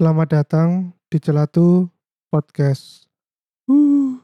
Selamat datang di Celatu Podcast. Uh.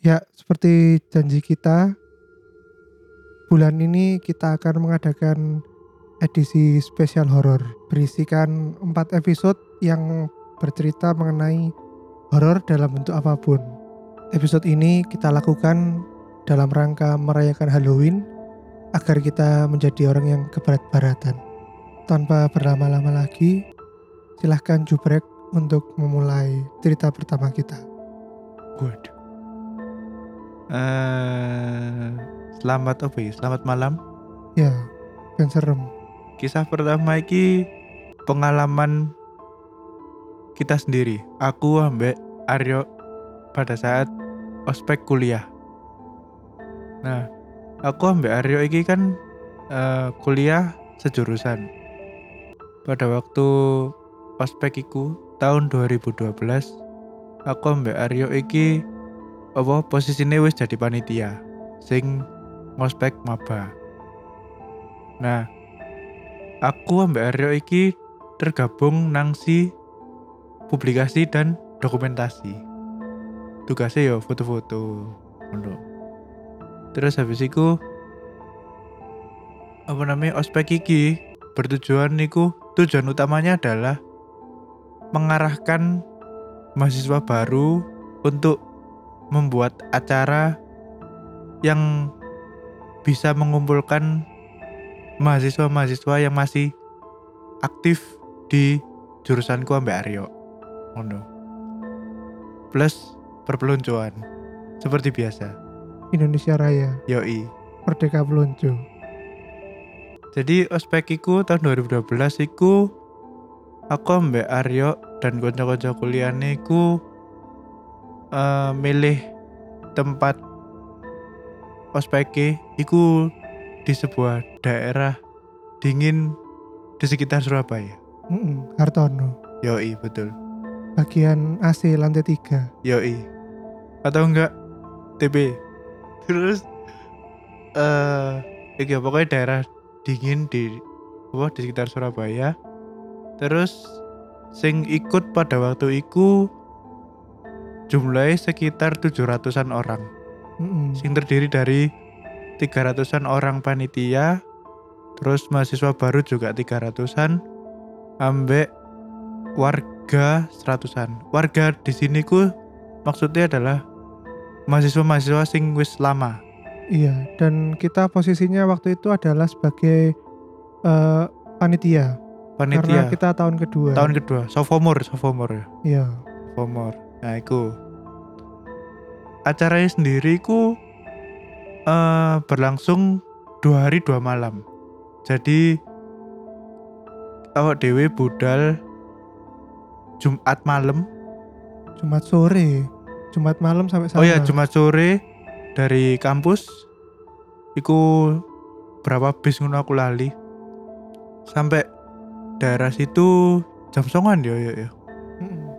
Ya, seperti janji kita, bulan ini kita akan mengadakan edisi spesial horor berisikan 4 episode yang bercerita mengenai horor dalam bentuk apa pun. Episode ini kita lakukan dalam rangka merayakan Halloween agar kita menjadi orang yang keberat-baratan. Tanpa berlama-lama lagi, silahkan jubrek untuk memulai cerita pertama kita. Waduh. Eh, selamat apa ya? Selamat malam. Ya, kan serem. Kisah pertama iki pengalaman kita sendiri. Aku ambek Aryo pada saat ospek kuliah. Nah, aku ambek Aryo iki kan eh, kuliah sejurusan. Pada waktu ospek iku tahun 2012, aku ambek Aryo iki apa posisinya wis jadi panitia sing ngospek maba. Nah, aku ambek Aryo iki tergabung nang si publikasi dan dokumentasi. Tugasnya ya foto-foto. Terus habis itu apa namanya ospek iki bertujuan niku tujuan utamanya adalah mengarahkan mahasiswa baru untuk membuat acara yang bisa mengumpulkan mahasiswa-mahasiswa yang masih aktif di jurusanku ambek Aryo. Ngono. Plus perpeloncoan seperti biasa. Indonesia Raya, Yoi. Merdeka Peluncu. Jadi ospek iku tahun 2012 iku aku ambek Aryo dan kanca-kanca kuliahne iku eh, milih tempat ospek iku di sebuah daerah dingin di sekitar Surabaya. Mm-mm, Hartono. Yoi, betul. Bagian AC lantai 3. Yoi. Atau enggak TB. Terus eh iki pokoknya daerah dingin di apa di sekitar Surabaya. Terus sing ikut pada waktu itu jumlahnya sekitar 700-an orang. Mm-mm. Sing terdiri dari 300-an orang panitia, terus mahasiswa baru juga 300-an, ambek warga 100-an. Warga di sini ku maksudnya adalah mahasiswa-mahasiswa sing wis lama. Iya, dan kita posisinya waktu itu adalah sebagai eh, panitia. Karena Panitia kita tahun kedua. tahun kedua, sophomore, sophomore ya. Iya. Sophomore. Nah, iku. Acaranya sendiri ku eh, berlangsung dua hari dua malam. Jadi awak dewe budal Jumat malam. Jumat sore. Jumat malam sampai sana. Oh ya, Jumat sore dari kampus. Iku berapa bis ngono aku lali. Sampai daerah situ jam songan ya ya ya.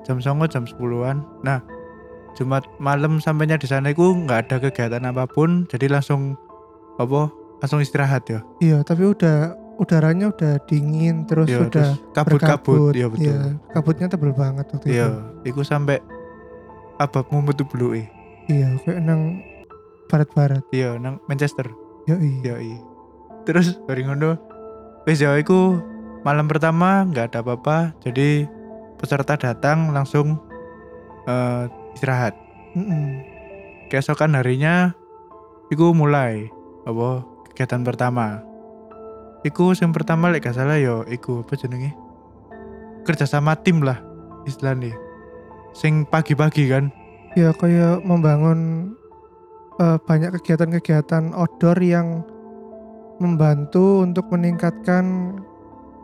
Jam songo jam 10-an. Nah, Jumat malam sampainya di sana iku nggak ada kegiatan apa pun, jadi langsung apa? Langsung istirahat ya. Iya, tapi udah udaranya udah dingin terus Iya, udah kabut-kabut, berkabut. ya betul. Iya, kabutnya tebel banget waktu itu. Iya, sampai ababmu metu bluke. Iya, kayak nang barat-barat. Iya, nang Manchester. Yoi. Yoi. Terus bari ngono wis ya iku malam pertama nggak ada apa-apa. Jadi peserta datang langsung eh, istirahat. Mm-mm. Keesokan harinya iku mulai apa kegiatan pertama. Iku yang pertama lek gak salah yo iku apa jenenge? Kerja sama tim lah istilahnya. Sing pagi-pagi kan. Ya kayak membangun eh, banyak kegiatan-kegiatan outdoor yang membantu untuk meningkatkan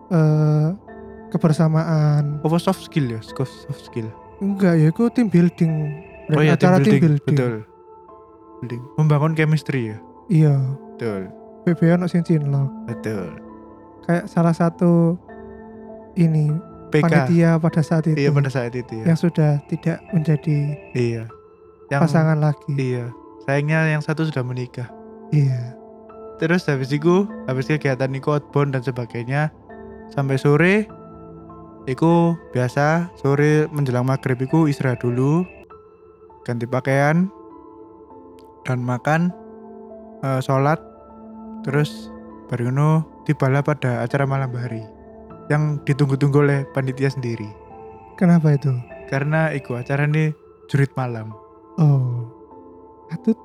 eh, kebersamaan. Apa soft skill ya? Soft skill. Enggak ya, itu team building. Dan oh ya acara team building. building. Betul. Building. Membangun chemistry ya. Iya, Betul. BBA ono sing cinlok. Betul. Kayak salah satu ini PK. panitia pada saat itu Iya pada saat itu ya. yang sudah tidak menjadi Iya. Yang pasangan lagi. Iya. Sayangnya yang satu sudah menikah. Iya. Terus habis itu, habis kegiatan iku outbound dan sebagainya sampai sore Iku biasa sore menjelang maghrib iku istirahat dulu ganti pakaian dan makan eh, sholat terus baru ngono tibalah pada acara malam hari yang ditunggu-tunggu oleh panitia sendiri Kenapa itu? karena iku acara ini jurit malam Oh. Atut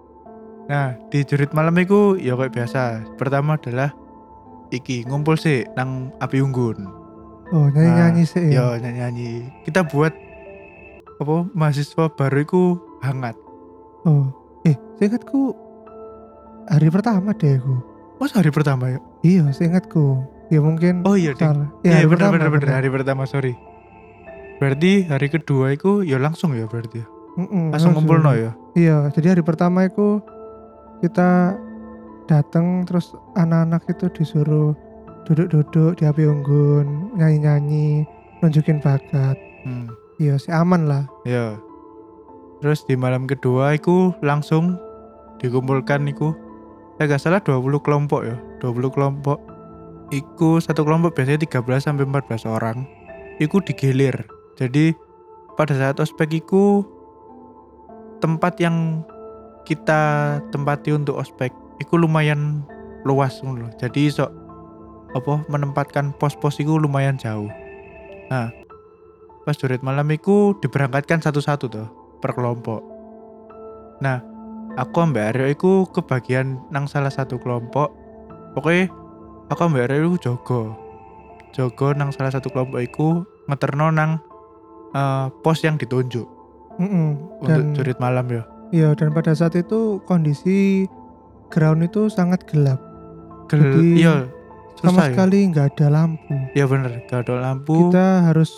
nah di jurit malam iku ya kayak biasa pertama adalah iki ngumpul sih nang api unggun oh nyanyi-nyanyi sih ya. ya nyanyi-nyanyi kita buat apa mahasiswa baru iku hangat Oh. Eh, seingatku hari pertama deh aku. Mas hari pertama ya Iya, seingatku. Ya mungkin oh iya salah. iya hari bener pertama, bener bener bener. hari pertama sorry berarti hari kedua iku ya langsung ya berarti ya? Mm-mm, langsung ngumpul no ya Iya, jadi hari pertama itu kita datang terus anak-anak itu disuruh duduk-duduk di api unggun, nyanyi-nyanyi, nunjukin bakat. hmm. Iya, sih aman lah. ya terus di malam kedua iku langsung dikumpulkan iku saya gak salah 20 kelompok ya. 20 kelompok. Iku satu kelompok biasanya 13 sampai 14 orang. Iku digilir. Jadi pada saat ospek iku tempat yang kita tempati untuk ospek iku lumayan luas lho. jadi iso apa menempatkan pos-pos iku lumayan jauh. Nah pas jurit malam iku diberangkatkan satu-satu tuh per kelompok. Nah aku ambek Aryo iku kebagian nang salah satu kelompok pokoknya aku ambek Aryo iku jogo jogo nang salah satu kelompok iku ngeterno nang eh, pos yang ditunjuk Mm-mm. untuk Dan jurit malam ya iya, dan pada saat itu kondisi ground itu sangat gelap. Gel, Jadi, iya Sama susah ya sekali nggak ada lampu. iya bener gak ada lampu Kita harus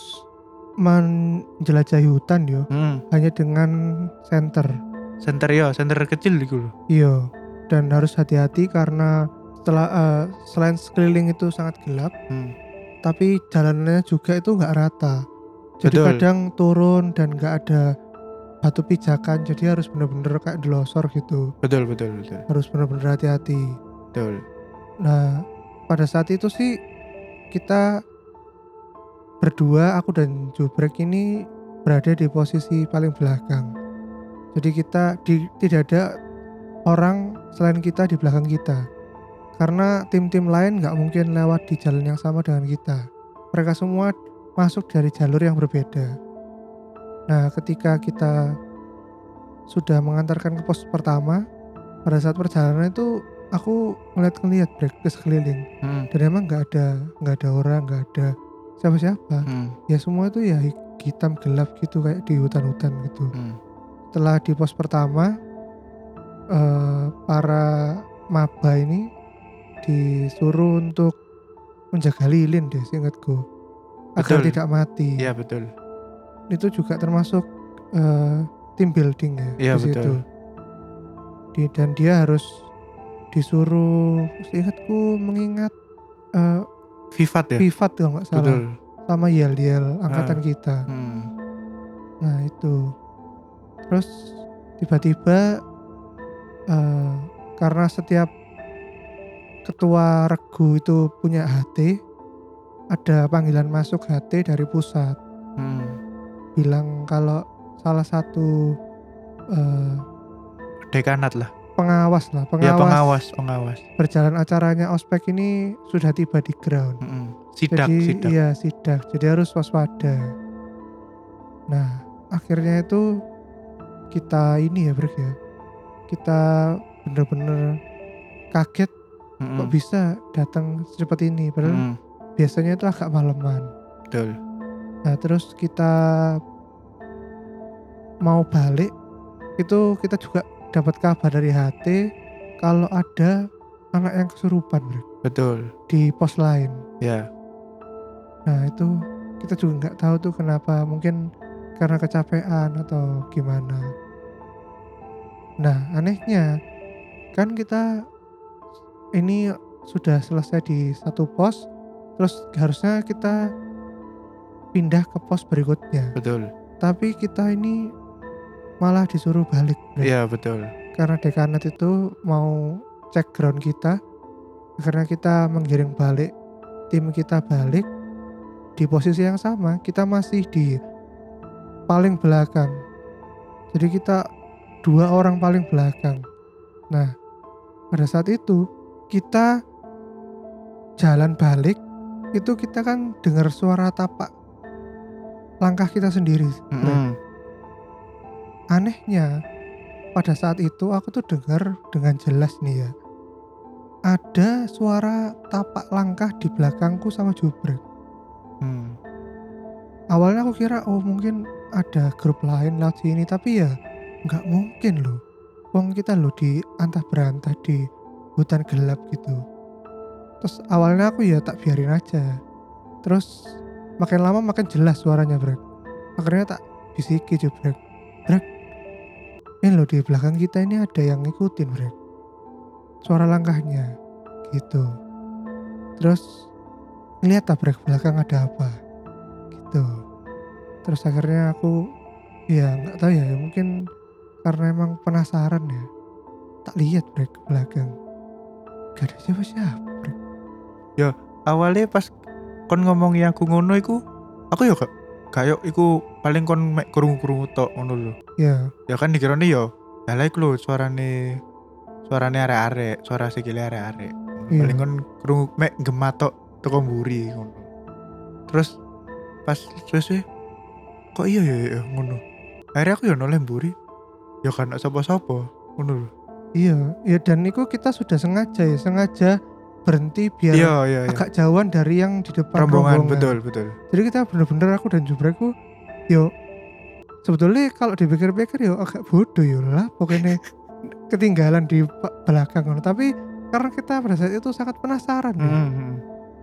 menjelajahi hutan yo, hmm, hanya dengan senter. Center ya center kecil iku lho Iya, dan harus hati-hati karena setelah eh, selain sekeliling itu sangat gelap, hmm. tapi jalanannya juga itu nggak rata. Jadi Betul. kadang turun dan nggak ada batu pijakan, jadi harus bener-bener kayak delosor gitu. betul betul betul Harus bener-bener hati-hati. betul Nah, pada saat itu sih kita berdua, aku dan Jubrek ini berada di posisi paling belakang. Jadi kita di, tidak ada orang selain kita di belakang kita. Karena tim-tim lain nggak mungkin lewat di jalan yang sama dengan kita. Mereka semua masuk dari jalur yang berbeda. Nah, ketika kita sudah mengantarkan ke pos pertama, pada saat perjalanan itu aku ngeliat-ngeliat break ke sekeliling hmm. dan emang nggak ada nggak ada orang nggak ada siapa-siapa Hmm. ya semua itu ya hi- hitam gelap gitu kayak di hutan-hutan gitu Hmm. Setelah di pos pertama eh, para maba ini disuruh untuk menjaga lilin deh seingatku agar Betul. tidak mati iya betul itu juga termasuk eh, team building ya Iya, di situ. betul. Di, dan dia harus disuruh seingatku mengingat eh, Vivat ya Vivat kalau nggak salah betul sama yel yel angkatan kita. hmm. Nah itu terus tiba-tiba eh, karena setiap ketua regu itu punya HT ada panggilan masuk HT dari pusat. Hmm. bilang kalau salah satu eh, dekanat lah. pengawas lah ya pengawas, pengawas pengawas. Berjalan acaranya ospek ini sudah tiba di ground. Mm-mm. sidak jadi sidak. iya sidak. Jadi harus waspada. Nah akhirnya itu kita ini ya Brek ya. Kita bener-bener kaget Mm-mm. kok bisa datang secepat ini padahal Mm-mm. biasanya itu agak malaman betul. Nah terus kita mau balik itu kita juga dapat kabar dari HT kalau ada anak yang kesurupan Brek, betul. di pos lain. Ya. Nah itu kita juga nggak tahu tuh kenapa. Mungkin karena kecapean atau gimana. Nah anehnya kan kita ini sudah selesai di satu pos, terus harusnya kita pindah ke pos berikutnya. Betul. Tapi kita ini malah disuruh balik iya betul. Karena dekanat itu mau cek ground kita karena kita menggiring balik tim kita balik di posisi yang sama. Kita masih di paling belakang jadi kita dua orang paling belakang nah pada saat itu kita jalan balik itu kita kan dengar suara tapak langkah kita sendiri Brek. Mm-mm. anehnya pada saat itu aku tuh dengar dengan jelas nih ya ada suara tapak langkah di belakangku sama jubrek Hmm. awalnya aku kira oh mungkin ada grup lain lewat sini tapi ya nggak mungkin loh. Wong kita loh di antah berantah di hutan gelap gitu. Terus awalnya aku ya tak biarin aja. Terus makin lama makin jelas suaranya brek. Akhirnya tak bisiki jubrek brek. Ini loh di belakang kita ini ada yang ngikutin brek. Suara langkahnya gitu. Terus ngeliat tabrak belakang ada apa. Gitu terus akhirnya aku ya nggak tahu ya mungkin karena emang penasaran ya. Tak lihat brek ke belakang. Gak ada siapa-siapa brek awalnya pas kon ngomong yang aku ngono iku aku ya gak kayak iku paling kon mek krungu-krungu tok ngono lho. Ya. Ya kan dikirane yo lah iku lho suarane suarane arek-arek suara sikile arek-arek. Iya. paling kon krungu mek gemat tok teko mburi ngono. Terus pas terus kok iya ya, ya ngono? Akhirnya aku ya noleh mburi ya kan sapa-sapa ngono lho. Iya ya dan itu kita sudah sengaja ya sengaja berhenti biar iya iya iya. agak jauhan dari yang di depan rombongan rombongan, betul betul. Jadi kita bener-bener aku dan jubrekku yo sebetulnya kalau dipikir-pikir yo agak bodoh yo lah pokoknya ketinggalan di belakang tapi karena kita pada saat itu sangat penasaran yo. Hmm, hmm.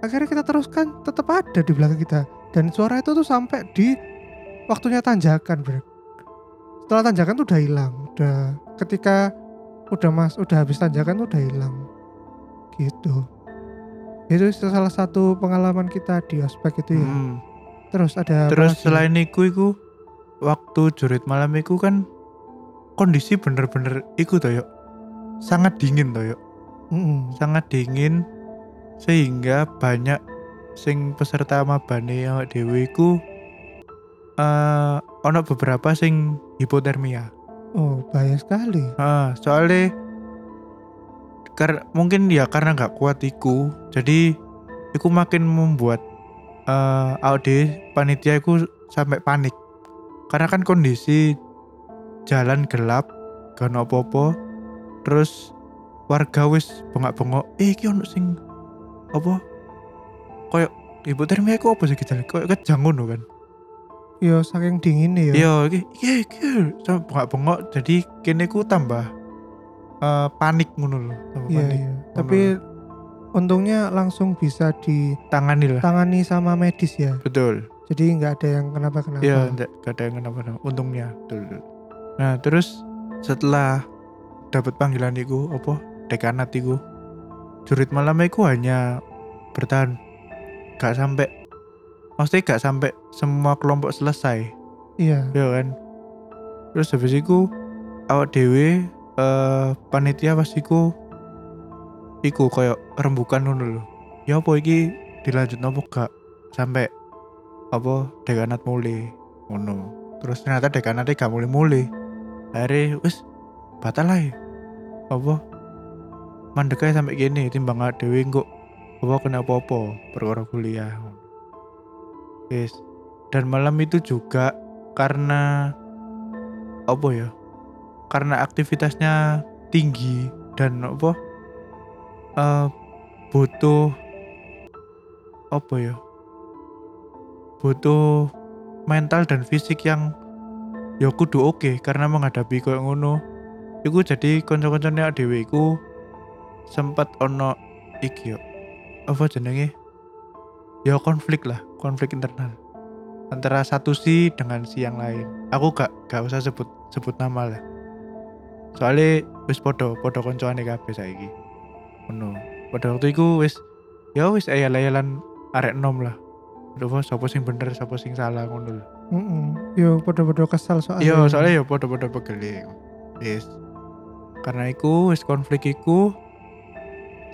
akhirnya kita teruskan tetap ada di belakang kita. Dan suara itu tuh sampai di waktunya tanjakan bro setelah tanjakan tuh udah hilang udah ketika udah mas udah habis tanjakan tuh udah hilang. Gitu. Itu salah satu pengalaman kita di ospek itu ya. Hmm. terus ada Terus selain iku iku waktu jurit malam iku kan kondisi bener-bener iku toh yuk. Sangat dingin toh yuk. Mm-mm. sangat dingin sehingga banyak sing peserta mabane awak dhewe iku eh ono beberapa sing hipotermia. oh bahaya sekali Ah, soalnya kar mungkin ya karena nggak kuat iku, jadi iku makin membuat awak dhewe panitia iku sampai panik. Karena kan kondisi jalan gelap, gak apa-apa. Terus warga wis bengak-bengok, eh iki ono sing apa? Kayak hipotermia iku apa sih kita? Kayak kejang ngono kan. Yo saking dinginnya ya Iya, iki iki iki sampe bengak-bengok jadi kene ku tambah eh, panik ngono lho, tambah iya panik. iya tapi untungnya langsung bisa Tangani lah. ditangani sama medis ya Betul. jadi nggak ada yang kenapa-kenapa Iya, ndak gak ada yang kenapa untungnya. Betul, betul. Nah, terus setelah dapat panggilan iku apa? Dekanat iku. Jurit malam iku hanya bertahan gak sampai maksudnya gak sampai semua kelompok selesai. iya. Ya kan? Terus habis itu awak dewe eh panitia pas iku iku kayak rembukan ngono lho. Ya apa iki dilanjut nopo gak sampai apa dekanat mulai ngono. Terus ternyata dekanatnya gak mulai mulai akhirnya wis batal lah apa? Mandek aja sampai gini timbang dewe kok apa kena apa-apa perkara kuliah Wis dan malam itu juga karena apa ya karena aktivitasnya tinggi dan apa eh butuh apa ya butuh mental dan fisik yang ya kudu oke karena menghadapi koyo ngono. Iku jadi kanca-kancane dhewe iku sempat ono iki yo. Apa jenenge? Ya konflik lah konflik internal antara satu si dengan si yang lain. Aku gak gak usah sebut sebut nama lah. Soalnya wis podo podo koncoane kabeh saiki. Ngono. Pada waktu itu wis ya wis ayal-ayalan arek nom lah. Aduh, sapa sing bener, sapa sing salah ngono lho. Mm-mm. Yo podo-podo kesal soalnya. Iya, soalnya ya podo-podo pegel. Yes. Karena iku wis konflik iku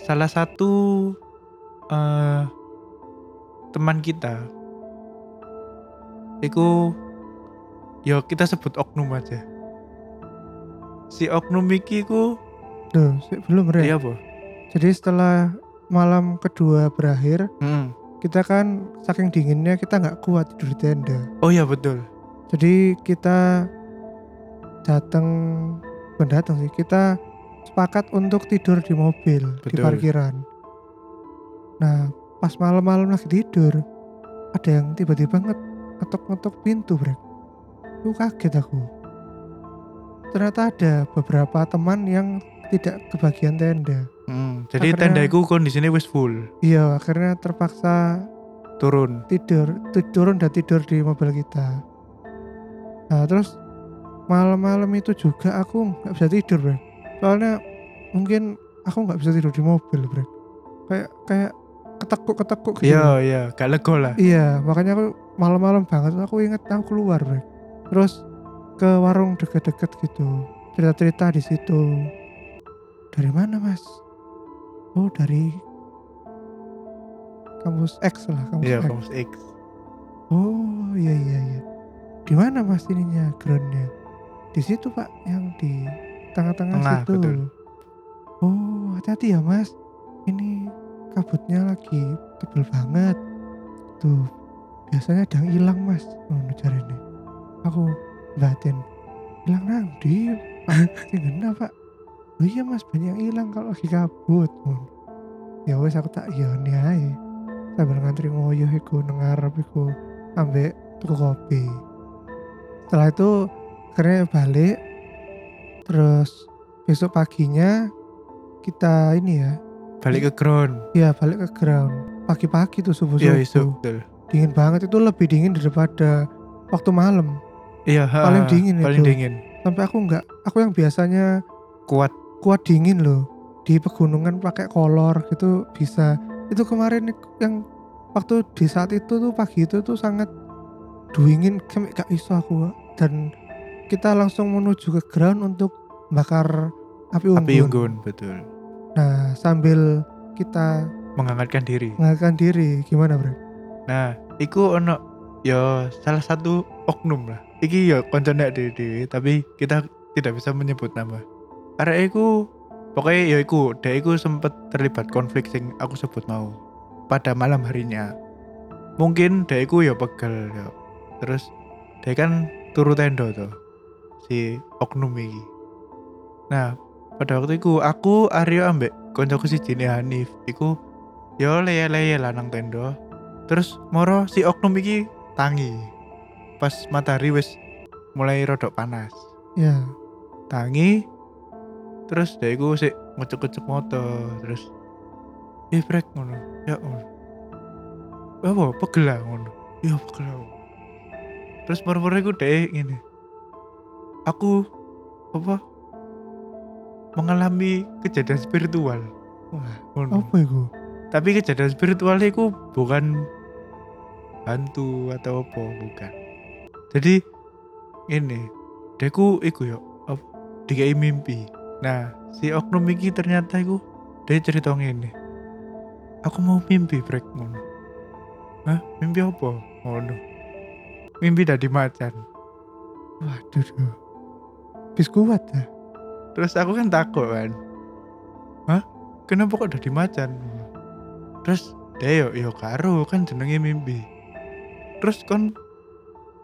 salah satu eh teman kita iku ya kita sebut oknum aja. Si oknum iki ku Duh, belum Rek. iya? Jadi setelah malam kedua berakhir, Hmm. kita kan saking dinginnya kita nggak kuat tidur di tenda. Oh iya betul. Jadi kita datang bukan datang sih, kita sepakat untuk tidur di mobil di Betul. parkiran. Nah, pas malam-malam lagi tidur, ada yang tiba-tiba nget- ngetok-ngetok pintu, Brek. Itu kaget aku. Ternyata ada beberapa teman yang tidak kebagian tenda. Hmm. Jadi Akhirnya- tenda iku kondisinya wis full, Iya, akhirnya terpaksa turun. tidur, tu- turun dan tidur di mobil kita. Nah terus malam-malam itu juga aku nggak bisa tidur, Bre. Soalnya mungkin aku nggak bisa tidur di mobil, Bre. Kayak kayak ketekuk-ketekuk gitu. Iya, iya, gak lego lah. Iya, makanya aku malam-malam banget aku inget aku keluar, Bre. Terus ke warung deket-deket gitu. Cerita-cerita di situ. Dari mana, Mas? Oh, dari kampus X lah, kampus Iya, X. kamus X. Oh iya iya iya. Di mana mas ininya groundnya? Di situ pak, yang di tengah-tengah Tengah, situ. betul. Oh hati-hati ya mas. Ini kabutnya lagi tebel banget. Tuh biasanya ada yang hilang mas. Oh cari ini. Aku batin. Hilang nang di. Ngena pak. Oh iya mas banyak hilang kalau lagi kabut. Ngono. Ya wes aku tak nih ae. Sambil ngantri ngoyo iku nang ngarep iku ambek tuku kopi. Setelah itu akhirnya balik. Terus besok paginya kita ini ya, Balik ke ground. ya balik ke ground. Pagi-pagi tuh subuh Iya, subuh. isu, betul. Dingin banget itu lebih dingin daripada waktu malam. Iya, ha, Paling dingin paling itu. dingin. Sampai aku nggak, aku yang biasanya Kuat. kuat dingin loh di pegunungan pakai kolor gitu bisa. Itu kemarin yang waktu di saat itu tuh pagi itu tuh sangat dingin sampai gak iso aku dan kita langsung menuju ke ground untuk bakar api unggun. Api unggun, betul. Nah sambil kita Menghangatkan diri. mengakan diri gimana bro? Nah, iku ono ya salah satu oknum lah. Iki ya koncone dhewe tapi kita tidak bisa menyebut nama. Arek iku pokoknya ya iku, dia iku sempet terlibat konflik sing aku sebut mau pada malam harinya. Mungkin dia iku ya pegel ya. Terus dia kan turu tenda tuh si oknum iki. Nah, pada waktu itu aku Aryo ambek koncoku si Jini Hanif. Iku yo leye-leye lanang tenda. Terus moro si oknum iki tangi. Pas matahari wis mulai rodok panas. Ya. Tangi terus dia iku sik ngecek-ngecek motor terus ih brek ngono. Ya ngono apa? Pegel lah ngono. Ya pegel terus moro-moro iku deh ngene. Aku apa mengalami kejadian spiritual. Wah, ngono. apa itu? tapi kejadian spiritual itu bukan hantu atau apa bukan. Jadi ini deku iku yo dikai mimpi. Nah si oknum iki ternyata iku dia cerita ngene. Aku mau mimpi brek ngono. Hah? mimpi apa? Ngono. Mimpi dari macan. Waduh, duh. bis kuat ya. Terus aku kan takut kan hah? Kenapa kok dari macan? Terus dia yo yo karo kan jenenge mimpi. Terus kon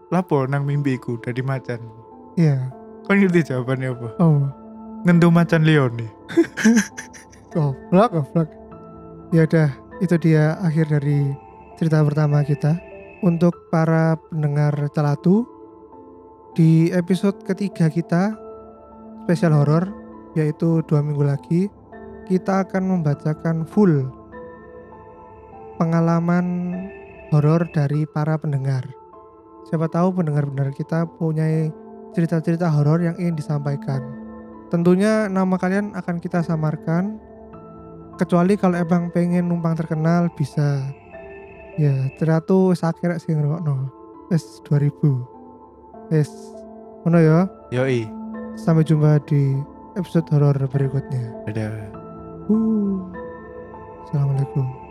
lapo nang mimpiku dari macan? Iya. kon ngerti jawabannya apa? Oh, ngentu macan leone. Goblok, goblok. Ya udah, itu dia akhir dari cerita pertama kita. Untuk para pendengar celatu, di episode ketiga kita spesial horor, yaitu dua minggu lagi, kita akan membacakan full pengalaman horor dari para pendengar. Siapa tahu pendengar-pendengar kita punya cerita-cerita horor yang ingin disampaikan. Tentunya nama kalian akan kita samarkan kecuali kalau emang pengen numpang terkenal bisa Ya, akeh rek sing ngrungokno. Wis 2000. Wis ngono ya. Yoi. Sampai jumpa di episode horor berikutnya. Dadah. Uh. Assalamualaikum.